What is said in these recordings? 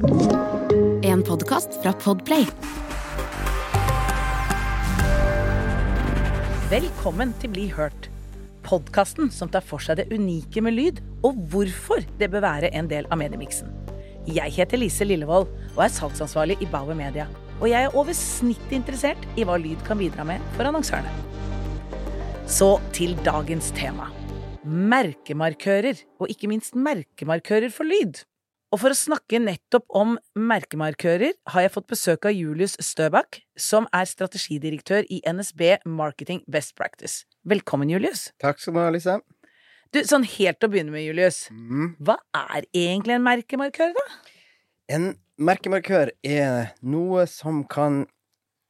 En podkast fra Podplay. Velkommen til Bli hørt. Podkasten som tar for seg det unike med lyd, og hvorfor det bør være en del av mediemiksen. Jeg heter Lise Lillevold og er salgsansvarlig i Bauer Media. Og jeg er over snittet interessert i hva lyd kan bidra med for annonsørene. Så til dagens tema. Merkemarkører, og ikke minst merkemarkører for lyd. Og for å snakke nettopp om merkemarkører har jeg fått besøk av Julius Støbakk, som er strategidirektør i NSB Marketing Best Practice. Velkommen, Julius. Takk skal du ha, Lise. Du, sånn helt å begynne med, Julius. Mm. Hva er egentlig en merkemarkør, da? En merkemarkør er noe som kan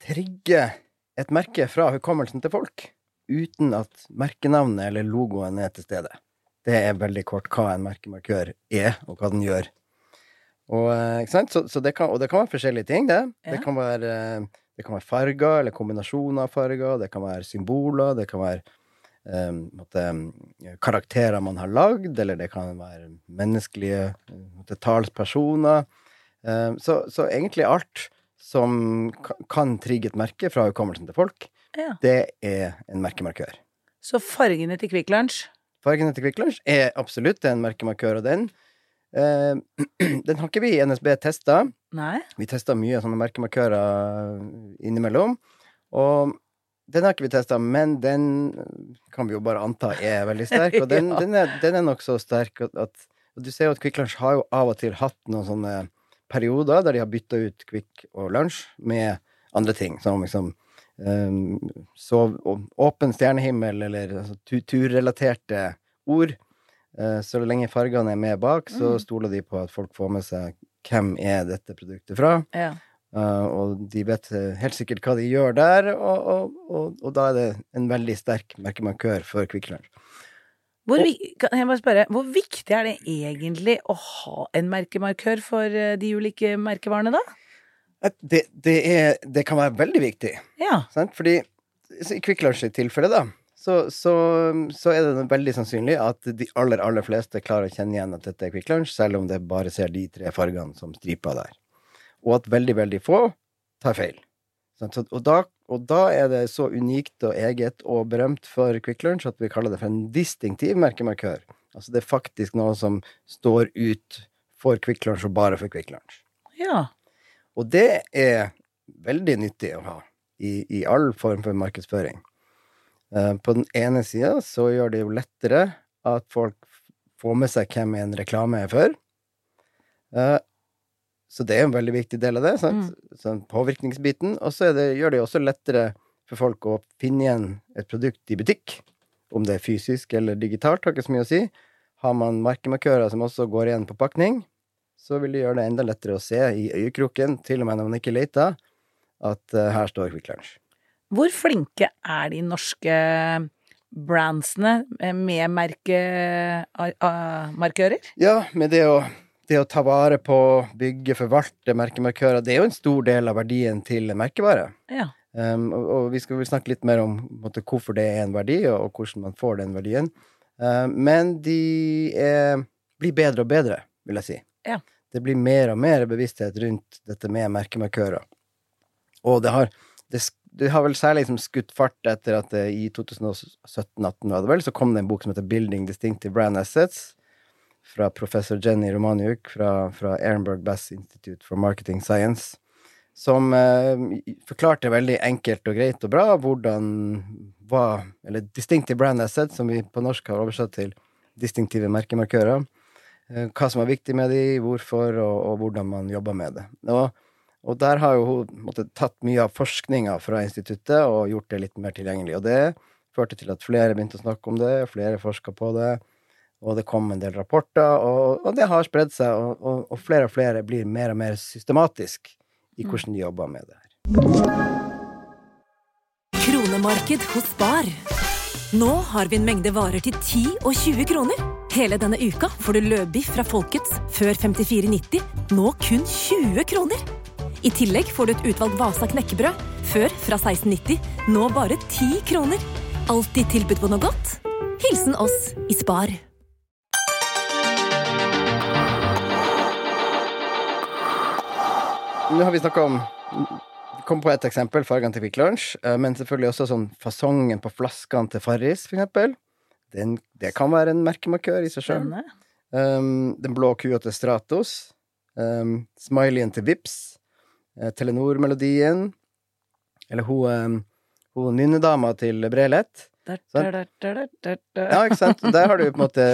trigge et merke fra hukommelsen til folk, uten at merkenavnet eller logoen er til stede. Det er veldig kort hva en merkemarkør er, og hva den gjør. Og, eh? Så, så det, kan, og det kan være forskjellige ting, det. Ja. Det, kan være, eh, det kan være farger, eller kombinasjoner av farger. Det kan være symboler. Det kan være um, måtte, karakterer man har lagd, eller det kan være menneskelige eh, måtte, talspersoner. Um, så, så egentlig alt som kan trigge et merke fra hukommelsen til folk, Ja. det er en merkemarkør. Så fargene til Kvikk Lunsj Fargene til Kvikk Lunsj er absolutt en merkemarkør, og den eh, Den har ikke vi i NSB testa. Vi testa mye sånne merkemarkører innimellom. Og den har ikke vi testa, men den kan vi jo bare anta er veldig sterk. Og den, Ja. den, er, den er nok så sterk at, at og Du ser jo at Kvikk Lunsj har jo av og til hatt noen sånne perioder der de har bytta ut Kvikk og Lunsj med andre ting. Som liksom um, sov, åpen stjernehimmel, eller altså, turrelaterte ord. Eh, så lenge fargene er med bak, så Mm. stoler de på at folk får med seg hvem er dette produktet fra. Ja. Eh, og de vet eh, helt sikkert hva de gjør der, og, og, og, og da er det en veldig sterk merkemarkør for Kvikk Lunsj. Hvor, spørre, hvor viktig er det egentlig å ha en merkemarkør for de ulike merkevarene, da? Det, det, er, det kan være veldig viktig, Ja. sant? fordi i Kvikk Lunsj sitt tilfelle, da, så, så, så er det veldig sannsynlig at de aller, aller fleste klarer å kjenne igjen at dette er Quick Lunch, selv om det bare ser de tre fargene som striper der. Og at veldig, veldig få tar feil. Så, og, da, og da er det så unikt og eget og berømt for Quick Lunch at vi kaller det for en distinktiv merkemarkør. Altså det er faktisk noe som står ut for Quick Lunch og bare for Quick Lunch. ja. Og det er veldig nyttig å ha i, i all form for markedsføring. Eh, på den ene sida så gjør det jo lettere at folk får med seg hvem en reklame er for. Eh, så det er en veldig viktig del av det, sant? Sånn påvirkningsbiten. Og så det, gjør det jo også lettere for folk å finne igjen et produkt i butikk. Om det er fysisk eller digitalt, har ikke så mye å si. Har man merkemarkører som også går igjen på pakning, så vil det gjøre det enda lettere å se i øyekroken, til og med når man ikke leter, at eh, her står Quick Lunsj. Hvor flinke er de norske brandsene eh, med merkemarkører? Ja, med det å, det å ta vare på, bygge, forvalte merkemarkører, det er jo en stor del av verdien til merkevare. Ja. Um, og, og vi skal vel snakke litt mer om måte, hvorfor det er en verdi, og, og hvordan man får den verdien. Um, men de er, blir bedre og bedre, vil jeg si. Ja. Det blir mer og mer bevissthet rundt dette med merkemarkører. Og det har, det, det har vel særlig liksom skutt fart etter at det i 2017-18 var det vel, så kom det en bok som heter Building Distinctive Brand Assets, fra professor Jenny Romaniuk fra, fra Ehrenberg Bass Institute for Marketing Science som eh, forklarte veldig enkelt og greit og bra hvordan hva Eller distinctive brand assets, som vi på norsk har oversatt til distinktive merkemarkører. eh, hva som er viktig med de, hvorfor, og, og hvordan man jobber med det. Og, og der har jo hun måtte, tatt mye av forskninga fra instituttet og gjort det litt mer tilgjengelig. Og det førte til at flere begynte å snakke om det, flere forska på det. Og det kom en del rapporter, og, og det har spredd seg, og, og, og flere og flere blir mer og mer systematisk i hvordan de jobber med det her. Kronemarked hos Spar. Nå har vi en mengde varer til 10 og 20 kroner. Hele denne uka får du løbiff fra Folkets før 54,90, nå kun 20 kroner. I tillegg får du et utvalgt Vasa knekkebrød, før fra 16,90, nå bare 10 kroner. Alltid tilbud på noe godt. Hilsen oss i Spar.「nå har vi snakka om kom på et eksempel, fargene til Quick Lunsj, eh, men selvfølgelig også sånn fasongen på flaskene til Farris, for eksempel. Den, det kan være en merkemarkør i seg sjøl. Um, den blå kua til Stratos. Um, smileyen til Vips. Uh, Telenor-melodien. Eller hun, um, hun nynnedama til Brelett. Ja, ikke sant? Der har du på en måte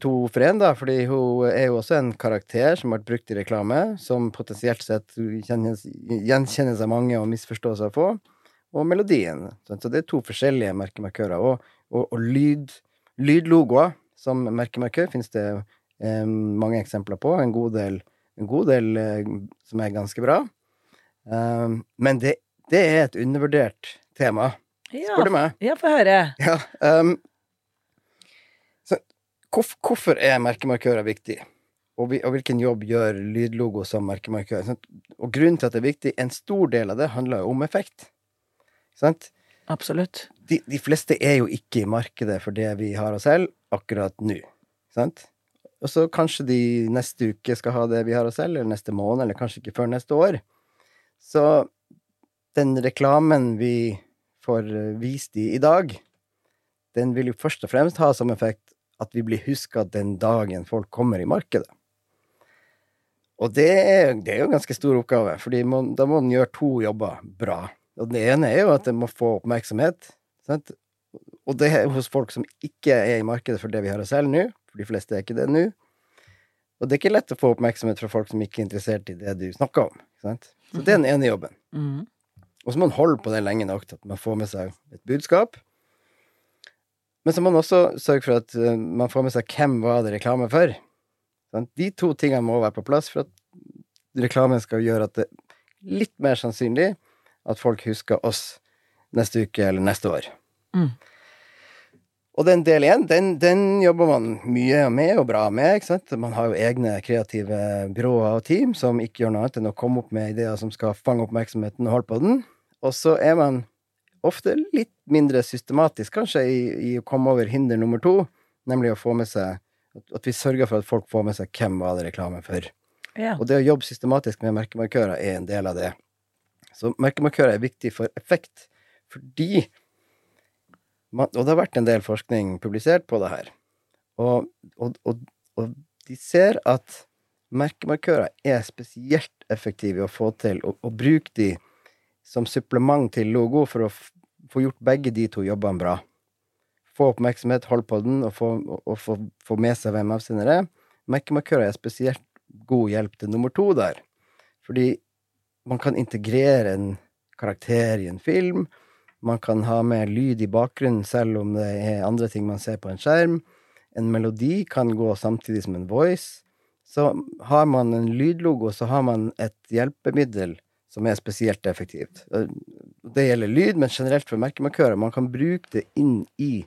to for én, da, fordi hun er jo også en karakter som har vært brukt i reklame, som potensielt sett gjenkjennes, av mange og misforstås av få, og melodien. Sant? Så det er to forskjellige merkemarkører. Og, og, og lyd, lydlogoer som merkemarkør finnes det eh, mange eksempler på. En god del, en god del eh, som er ganske bra. Um, men det, det er et undervurdert tema, Ja, spør du meg. ja, få høre. Ja, um, så hvorf, hvorfor er merkemarkører viktig? Og, og hvilken jobb gjør lydlogo som merkemarkør? Sant? Og grunnen til at det er viktig, en stor del av det handler jo om effekt. Sant? Absolutt. De, de fleste er jo ikke i markedet for det vi har å selge akkurat nå. Sant? Og så kanskje de neste uke skal ha det vi har å selge, eller neste måned, eller kanskje ikke før neste år. Så den reklamen vi får eh, vist i i dag, den vil jo først og fremst ha som effekt at vi blir huska den dagen folk kommer i markedet. Og det er, det er jo en ganske stor oppgave, for da må den gjøre to jobber bra. Og den ene er jo at den må få oppmerksomhet. Sant? Og det er hos folk som ikke er i markedet for det vi har å selge nå, for de fleste er ikke det nå. Og det er ikke lett å få oppmerksomhet fra folk som ikke er interessert i det du snakker om. Sant? Så det er den ene jobben. Mm. Og så må man holde på det lenge nok til at man får med seg et budskap. Men så må man også sørge for at eh, man får med seg hvem var det reklame for. Sant? De to tingene må være på plass for at reklamen skal gjøre at det er litt mer sannsynlig at folk husker oss neste uke eller neste år. Mm. Og den del igjen, den, den jobber man mye med og bra med. ikke sant? Man har jo egne kreative byråer og team som ikke gjør noe annet enn å komme opp med ideer som skal fange oppmerksomheten og holde på den. Og så er man ofte litt mindre systematisk, kanskje, i, i å komme over hinder nummer to, nemlig å få med seg at, vi sørger for at folk får med seg hvem var det reklame for. Ja. Og det å jobbe systematisk med merkemarkører er en del av det. Så merkemarkører er viktig for effekt, fordi Og det har vært en del forskning publisert på det her. Og, og, og, og de ser at merkemarkører er spesielt effektive i å få til og, og bruke de som supplement til logo for å få gjort begge de to jobbene bra. Få oppmerksomhet, holde på den, og få, og, få, få med seg hvem avsender er. Merkemarkører er spesielt god hjelp til nummer to der. Fordi man kan integrere en karakter i en film. Man kan ha med lyd i bakgrunnen selv om det er andre ting man ser på en skjerm. En melodi kan gå samtidig som en voice. Så har man en lydlogo, så har man et hjelpemiddel som er spesielt effektivt. Det gjelder lyd, men generelt for merkemarkører. Man kan bruke det inn i,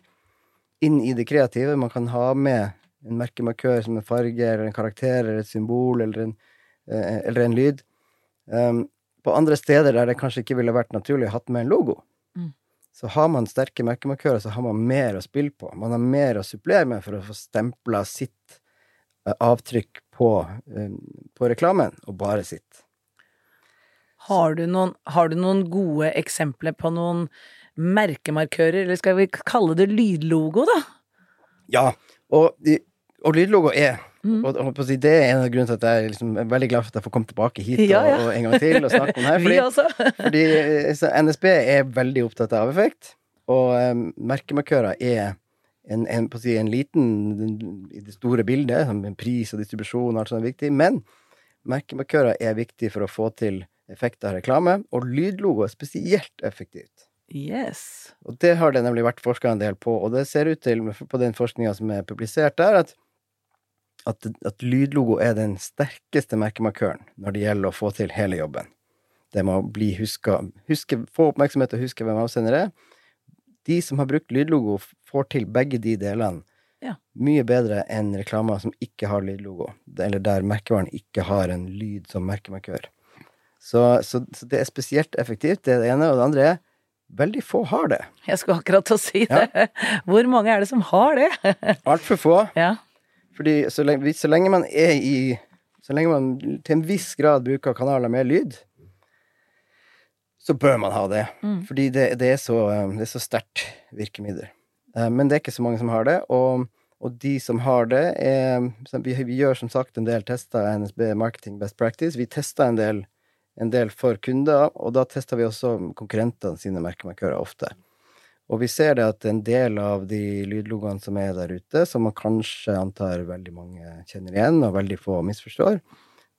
inn i det kreative. Man kan ha med en merkemarkør som en farge, eller en karakter, eller et symbol, eller en, eh, eller en lyd. Um, på andre steder der det kanskje ikke ville vært naturlig å ha med en logo. Så har man sterke merkemarkører, så har man mer å spille på. Man har mer å supplere med for å få stempla sitt eh, avtrykk på, eh, på reklamen, og bare sitt. Har du, noen, har du noen gode eksempler på noen merkemarkører, eller skal vi kalle det lydlogo, da? Ja, og, og lydlogo er Mm. og, og, si, Det er en av grunnene til at jeg liksom er veldig glad for at jeg får komme tilbake hit Ja, ja. Og, og en gang til og snakke om det her. Fordi, også. fordi eh, NSB er veldig opptatt av effekt, og um, merkemarkører er en, en, si, en liten i det store bildet, som pris og distribusjon og alt sånt er viktig, men merkemarkører er viktig for å få til effekt av reklame, og lydlogo er spesielt effektivt. Yes. Og det har det nemlig vært forska en del på, og det ser ut til, på den forskninga som er publisert der, at, at, at lydlogo er den sterkeste merkemarkøren når det gjelder å få til hele jobben. Det må bli huska, huske, få oppmerksomhet og huske hvem avsender er. De som har brukt lydlogo, får til begge de delene Ja. mye bedre enn reklamer som ikke har lydlogo, eller der merkevaren ikke har en lyd som merkemarkør. Så, så, så det er spesielt effektivt, det er det ene. Og det andre er veldig få har det. Jeg skulle akkurat til å si det. Hvor mange er det som har det? Altfor få. ja. Fordi så lenge, så lenge man er i Så lenge man til en viss grad bruker kanaler med lyd, så bør man ha det. Mm. Fordi det, det er så, eh, det er så sterkt virkemiddel. Eh, Men det er ikke så mange som har det, og, og de som har det, er vi, vi gjør som sagt en del tester NSB Marketing Best Practice. Vi tester en del, en del for kunder, og da tester vi også konkurrentene sine merkemarkører ofte. Og vi ser det at en del av de lydlogoene som er der ute, som man kanskje antar veldig mange kjenner igjen, og veldig få misforstår,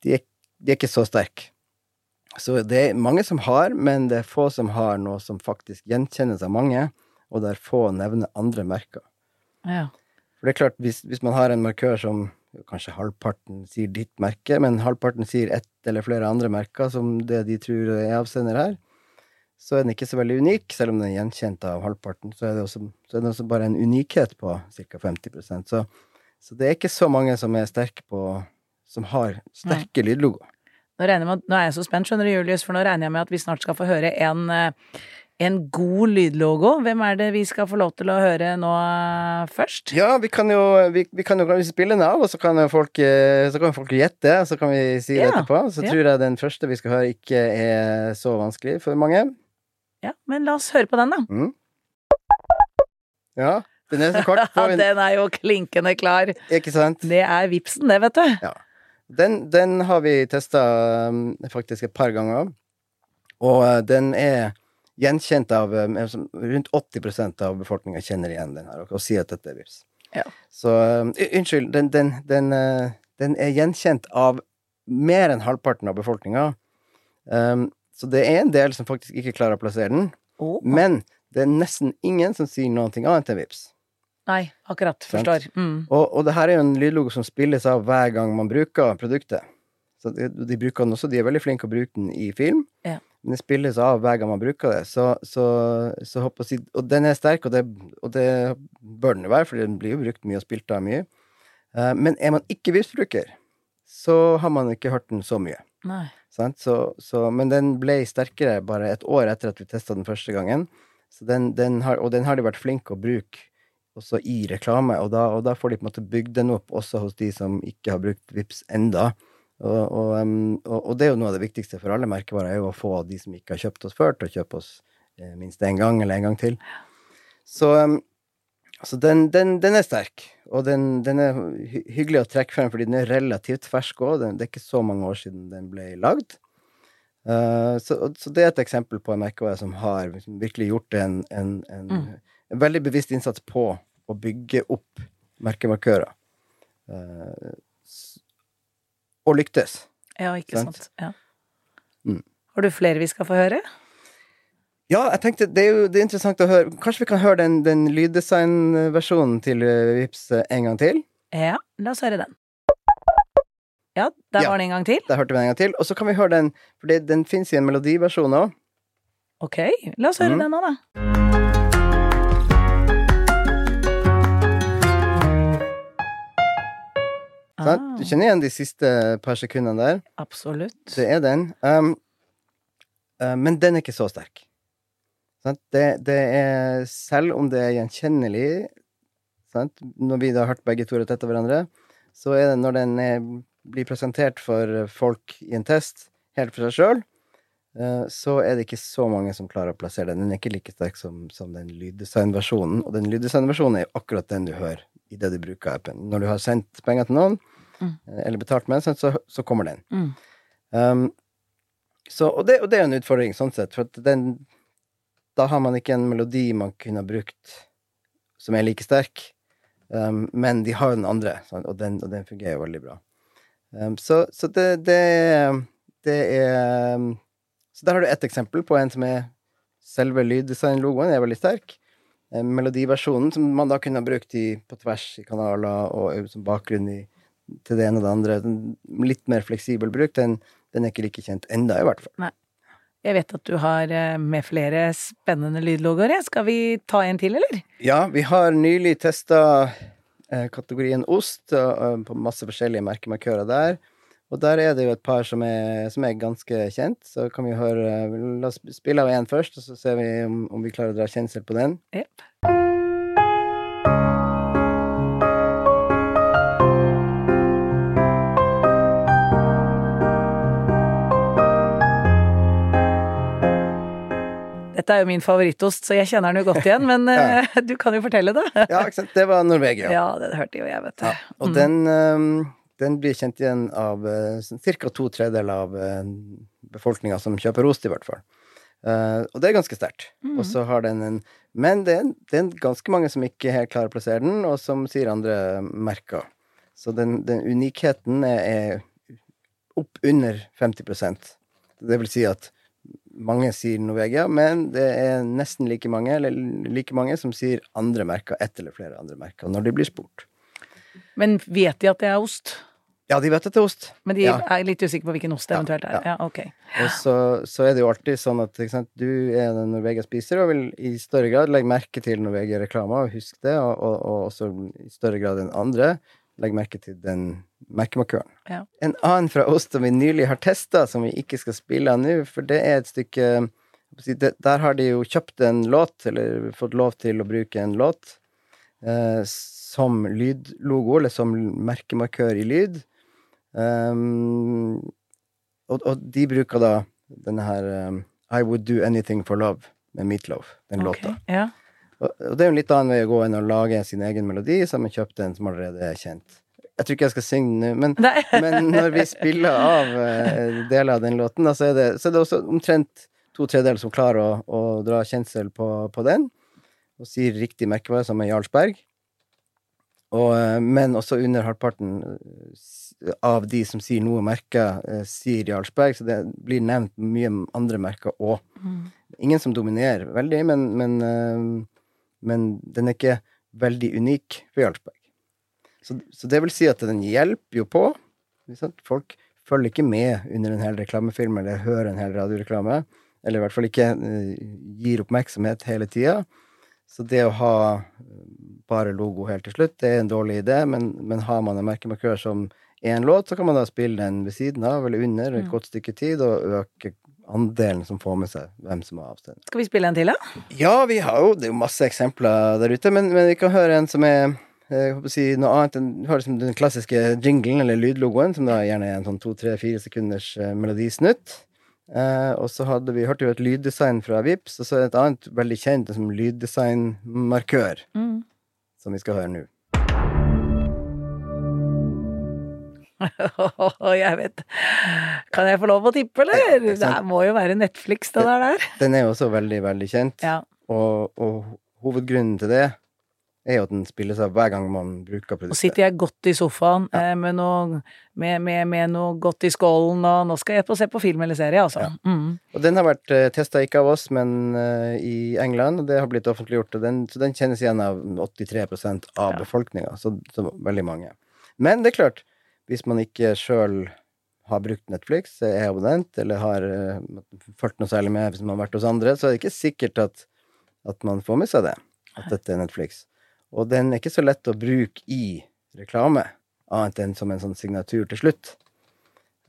de er, de er ikke så sterke. Så det er mange som har, men det er få som har noe som faktisk gjenkjennes av mange, og der få nevner andre merker. Ja. For det er klart, hvis, hvis man har en markør som kanskje halvparten sier ditt merke, men halvparten sier ett eller flere andre merker som det de tror er avsender her, så er den ikke så veldig unik, selv om den er gjenkjent av halvparten. Så er det også, så er det også bare en unikhet på ca. 50 så, så det er ikke så mange som er sterke på Som har sterke lydlogoer. Nå, med, nå er jeg så spent, skjønner du, Julius, for nå regner jeg med at vi snart skal få høre en, eh, en god lydlogo. Hvem er det vi skal få lov til å høre nå eh, først? Ja, vi kan jo, vi, vi kan jo spille den av, og så kan folk, eh, så kan folk gjette, så kan vi si det Ja, etterpå. Så ja. tror jeg den første vi skal høre, ikke er så vanskelig for mange. Ja, men la oss høre på den, da. Mm. Ja, den er så kort på en, den er jo klinkende klar. Ikke sant? Det er vipsen, det, vet du. Den, den har vi testa um, faktisk et par ganger, og uh, den er gjenkjent av um, Rundt 80% av befolkninga kjenner igjen den her og, sier at dette er vips. Ja. Så um, unnskyld, den, den, den, den er gjenkjent av mer enn halvparten av befolkninga. Um, så det er en del som faktisk ikke klarer å plassere den, Oh. men det er nesten ingen som sier noe annet enn vips. Nei, akkurat. Forstår. Mm. Og, og det her er jo en lydlogo som spilles av hver gang man bruker produktet. Så de, de bruker den også, de er veldig flinke å bruke den i film, Ja. men det spilles av hver gang man bruker det. Så, så, så jeg Og den er sterk, og det, og det bør den jo være, for den blir jo brukt mye og spilt av mye. Eh, men er man ikke Vipps-bruker, så har man ikke hørt den så mye. Så, så, men den ble sterkere bare et år etter at vi testa den første gangen. Så den, den har, og den har de vært flinke å bruke også i reklame, og da, og da får de på en måte bygd den opp også hos de som ikke har brukt Vips enda. Og, og, og, det er jo noe av det viktigste for alle merkevarer, er jo å få de som ikke har kjøpt oss før, til å kjøpe oss eh, minst én gang eller en gang til. Så, så den, den, den er sterk, og den, den er hyggelig å trekke frem fordi den er relativt fersk òg. Det er ikke så mange år siden den ble lagd. Uh, så, så det er et eksempel på en merkevare som har virkelig gjort en, en, en, en veldig bevisst innsats på å bygge opp merkemarkører. Uh, og lyktes. Ja, ikke Sant. sant. Ja. Mm. Har du flere vi skal få høre? Ja, jeg tenkte det er jo det er interessant å høre Kanskje vi kan høre den, den lyddesignversjonen til eh, Vips eh, en gang til? Ja, la oss høre den. Ja, der Ja. var den en gang til. Der hørte vi den en gang til. Og så kan vi høre den, for det, den fins i en melodiversjon òg. Ok, la oss høre Mm. den nå, da. Sånn? Du kjenner igjen de siste par sekundene der? Absolutt. Det er den. Um, uh, men den er ikke så sterk. Sant? Det, det er Selv om det er gjenkjennelig sant? Når vi da har hørt begge to rett etter hverandre, så er det når den er, blir presentert for folk i en test, helt for seg sjøl, så er det ikke så mange som klarer å plassere den. Den er ikke like sterk som, som den lyddesignversjonen. Og den lyddesignversjonen er jo akkurat den du hører idet du bruker appen. Når du har sendt penger til noen, Mm. eh, eller betalt med den, så, så kommer den. Mm. Um, så, og, det, og det er en utfordring, sånn sett, for den Da har man ikke en melodi man kunne ha brukt som er like sterk, um, men de har jo den andre. Og, den, og den fungerer jo veldig bra. Um, så så det, det, det er um, Så der har du ett eksempel på en som er Selve lyddesignlogoen er veldig sterk. Um, Melodiversjonen, som man da kunne ha brukt i, på tvers i kanaler og som bakgrunn i, til det ene og det andre, litt mer fleksibel bruk, den, den er ikke like kjent enda, i hvert fall. Jeg vet at du har eh, med flere spennende lydlogoer. Skal vi ta en til, eller? Ja, vi har nylig testa eh, kategorien ost eh, på masse forskjellige merkemarkører der. Og der er det jo et par som er, som er ganske kjent, så kan vi høre La oss spille av én først, og så ser vi om, om vi klarer å dra kjensel på den. Jepp. Dette er jo min favorittost, så jeg kjenner den jo godt igjen, men Ja. eh, du kan jo fortelle det. Ja, ikke sant. Det var Norvegia. Ja, det hørte jo jeg, vet du. Ja, og den, eh, den blir kjent igjen av uh, ca. to tredjedeler av uh, befolkninga som kjøper ost, i hvert fall. Eh, og det er ganske sterkt. Og så har den en Men det er, det er ganske mange som ikke helt klarer å plassere den, og som sier andre merker. Så den, den unikheten er, er opp under 50% Det vil si at mange sier Norvegia, men det er nesten like mange, eller like mange som sier andre merker, ett eller flere andre merker, når de blir spurt. Men vet de at det er ost? Ja, de vet at det er ost. Men de Ja. er litt usikre på hvilken ost det eventuelt er? ja. Ja, ok. Og så, så er det jo alltid sånn at sant, du er en Norvegia-spiser og vil i større grad legge merke til Norvegia-reklama, og husk det, og, og, og også i større grad enn andre legge merke til den merkemarkøren. Ja. En annen fra oss som vi nylig har testa, som vi ikke skal spille av nå, for det er et stykke Der har de jo kjøpt en låt, eller fått lov til å bruke en låt, eh, som lydlogo, eller som merkemarkør i lyd. Um, og, og de bruker da denne her um, I Would Do Anything for Love med Meatloaf, den okay. låta. Ja. Og, og det er jo en litt annen vei å gå enn å lage sin egen melodi, så har man kjøpt en som allerede er kjent. Jeg tror ikke jeg skal synge den nå, men, men når vi spiller av uh, deler av den låten, da, så, er det, så er det også omtrent to tredjedeler som klarer å, å dra kjensel på, på den, og sier riktig merkevare, som er Jarlsberg. Og, uh, men også under halvparten eh, av de som sier noe merker, uh, sier Jarlsberg, så det blir nevnt mye andre merker òg. Mm. Ingen som dominerer veldig, men, men, men den er ikke veldig unik for Jarlsberg. Så, så det vil si at den hjelper jo på. Folk følger ikke med under en hel reklamefilm eller hører en hel radioreklame. Eller i hvert fall ikke eh, gir oppmerksomhet hele tida. Så det å ha eh, bare logo helt til slutt, det er en dårlig idé, men, men har man en merkemarkør som én låt, så kan man da spille den ved siden av eller under et godt stykke tid, og øke andelen som får med seg hvem som har avstand. Skal vi spille en til, da? Ja, vi har jo Det er jo masse eksempler der ute, men, men vi kan høre en som er jeg håper å si noe annet enn høres liksom den klassiske jinglen, eller lydlogoen, som da gjerne er en sånn to, tre, fire sekunders eh, melodisnutt. Eh, og så hadde vi hørte jo et lyddesign fra Vips, og så er det et annet veldig kjent som lyddesignmarkør, Mm. som vi skal høre nå. jeg vet Kan jeg få lov å tippe, eller? Det, Det må jo være Netflix, det der. Den er jo også veldig, veldig kjent, Ja. og, og hovedgrunnen til det er jo at den spilles av hver gang man bruker Og produktet. sitter jeg godt i sofaen eh, med, noe, med, med, med noe godt i skålen, og nå skal jeg på se på film eller serie, altså. Ja. Mm. Og den har vært uh, testa ikke av oss, men eh, i England, og det har blitt offentliggjort. Og den, så den kjennes igjen av 83% av Ja. befolkninga, så, så veldig mange. Men det er klart, hvis man ikke sjøl har brukt Netflix, er abonnent, eller har uh, fulgt noe særlig med hvis man har vært hos andre, så er det ikke sikkert at, at man får med seg det, at dette er Netflix. Og den er ikke så lett å bruke i reklame, annet enn som en sånn signatur til slutt.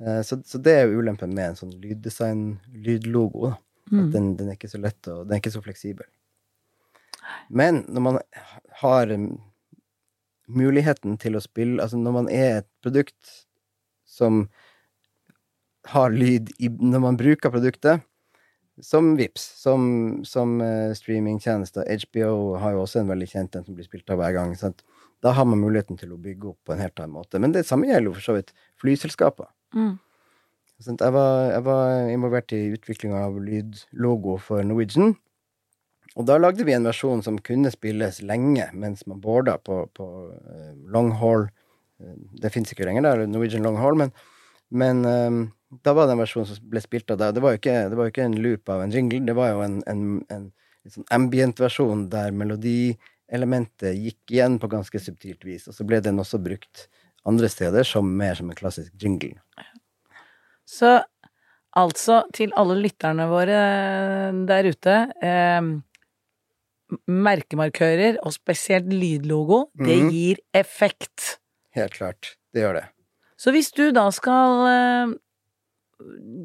Eh, Så, så det er jo ulempen med en sånn lyddesign, lydlogo. da. At den, den er ikke så lett og den er ikke så fleksibel. Men når man har um, muligheten til å spille Altså når man er et produkt som har lyd i Når man bruker produktet, som Vips, som, som eh, streamingtjenester HBO har jo også en veldig kjent en som blir spilt av hver gang. Sant? Da har man muligheten til å bygge opp på en helt annen måte. Men det samme gjelder jo for så vidt flyselskaper. Mm. Jeg var, jeg var involvert i utviklinga av lydlogo for Norwegian. Og da lagde vi en versjon som kunne spilles lenge mens man boarda på, på eh, long haul. Eh, Det fins ikke lenger, da, Norwegian long haul, men, men um, da var det en versjon som ble spilt av deg. Det var jo ikke, det var jo ikke en loop av en jingle, det var jo en, en, en litt sånn ambient-versjon der melodielementet gikk igjen på ganske subtilt vis. Og så ble den også brukt andre steder som mer som en klassisk jingle. Så altså, til alle lytterne våre der ute eh, Merkemarkører, og spesielt lydlogo, det Mhm. gir effekt. Helt klart. Det gjør det. Så hvis du da skal eh,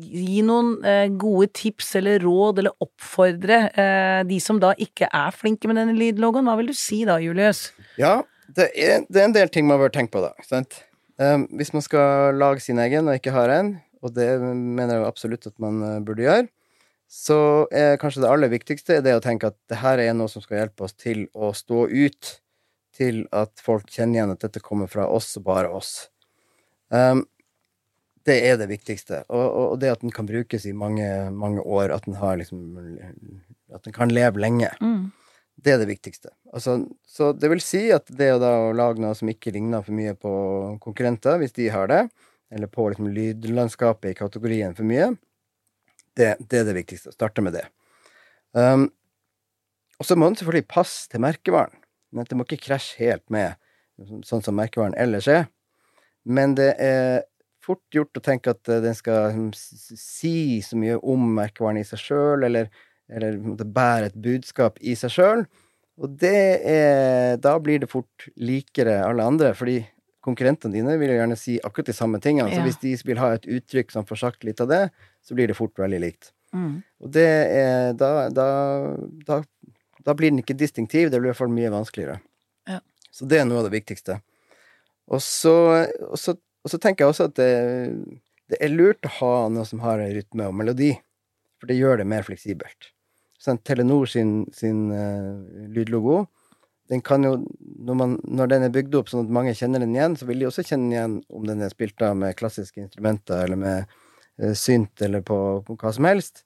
gi noen eh, gode tips eller råd, eller oppfordre eh, de som da ikke er flinke med denne lydlogoen, hva vil du si da, Julius? Ja, det er, det er en del ting man bør tenke på, da. ikke Sant? Um, hvis man skal lage sin egen og ikke har en, og det mener jeg absolutt at man burde gjøre, så er kanskje det aller viktigste det å tenke at det her er noe som skal hjelpe oss til å stå ut, til at folk kjenner igjen at dette kommer fra oss og bare oss. Um, det er det viktigste. Og, og, det at den kan brukes i mange, mange år, at den, har liksom, at den kan leve lenge. Mm. Det er det viktigste. Altså, så det vil si at det å da lage noe som ikke ligner for mye på konkurrenter, hvis de har det, eller på liksom lydlandskapet i kategorien for mye, det, det er det viktigste. Starte med det. Um, og så må den selvfølgelig passe til merkevaren. Men det må ikke krasje helt med sånn som merkevaren ellers er. Men det er fort gjort å tenke at eh, den skal hm, si så mye om merkevaren i seg sjøl, eller, eller bære et budskap i seg sjøl. Og det er Da blir det fort likere alle andre, fordi konkurrentene dine vil jo gjerne si akkurat de samme tingene. Ja. Så hvis de vil ha et uttrykk som får sagt litt av det, så blir det fort veldig likt. Mm. Og det er da, da, da, da, blir den ikke distinktiv, det blir i hvert fall mye vanskeligere. Ja. Så det er noe av det viktigste. Og så, og så og så tenker jeg også at det, det, er lurt å ha noe som har rytme og melodi, for det gjør det mer fleksibelt. Sånn, Telenor sin, sin uh, lydlogo, den kan jo, når, man, når, den er bygd opp sånn at mange kjenner den igjen, så vil de også kjenne den igjen om den er spilt av med klassiske instrumenter eller med uh, synt eller på, på, hva som helst.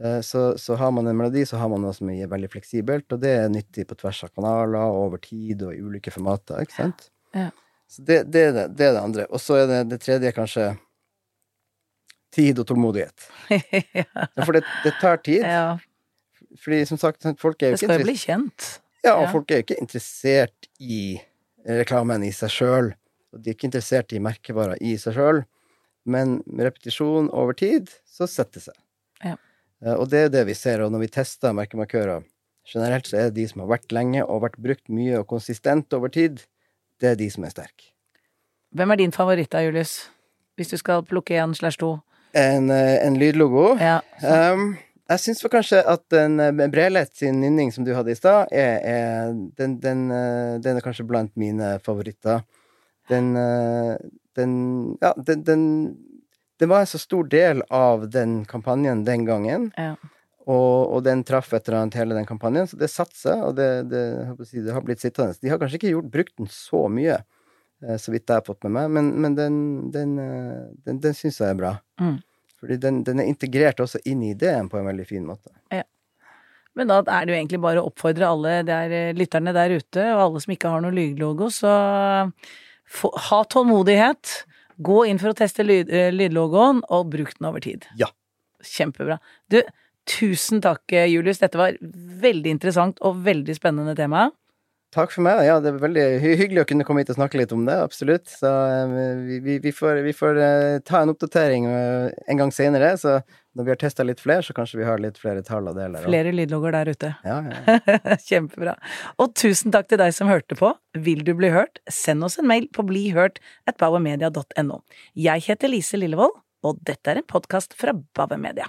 Uh, så, så, har man en melodi, så har man noe som er veldig fleksibelt, og det er nyttig på tvers av kanaler, over tid og i ulike formater, ikke sant? Ja. Ja. Så det, det, er det, det, er det andre. Og så er det det tredje kanskje tid og tålmodighet. ja. For det, det, tar tid. Ja. Fordi som sagt, folk er jo ikke Det skal jo bli kjent. Ja, og ja. folk er jo ikke interessert i reklamen i seg sjøl. De er ikke interessert i merkevarer i seg sjøl. Men med repetisjon over tid, så setter det seg. Ja. Eh, og det er det vi ser. Og når vi tester merkemarkører generelt, så er det de som har vært lenge og vært brukt mye og konsistent over tid, det er de som er sterke. Hvem er din favoritt da, Julius? Hvis du skal plukke én slash to? En, eh, en lydlogo? Ja. Um, jeg syns kanskje at den eh, Brelet sin nynning som du hadde i stad, er, er den, den, eh, den, er kanskje blant mine favoritter. Den, den Ja, den, den, Det var en så stor del av den kampanjen den gangen. Ja. Og, og, den traff et eller annet hele den kampanjen, så det satte seg, og det, det, si, det, har blitt sittende. De har kanskje ikke gjort, brukt den så mye, eh, så vidt jeg har fått med meg, men, men den, den, eh, den, den syns jeg er bra. Mm. Fordi den, den, er integrert også inn i ideen på en veldig fin måte. Ja. Men da er det jo egentlig bare å oppfordre alle der, eh, lytterne der ute, og alle som ikke har noe lydlogo, så få, ha tålmodighet. Gå inn for å teste lyd, lydlogoen, og bruk den over tid. Ja. Kjempebra. Du, Tusen takk, Julius. Dette var veldig interessant og veldig spennende tema. Takk for meg. Ja, det er veldig hyggelig å kunne komme hit og snakke litt om det. Absolutt. Så vi, vi, vi får, vi får uh, ta en oppdatering en gang senere. Så når vi har testa litt flere, så kanskje vi har litt flere tall og deler. Flere lydlogger der ute. Ja, ja. Kjempebra. Og tusen takk til deg som hørte på. Vil du bli hørt, send oss en mail på blihørt at bauermedia.no. Jeg heter Lise Lillevold, og dette er en podkast fra Bauer Media.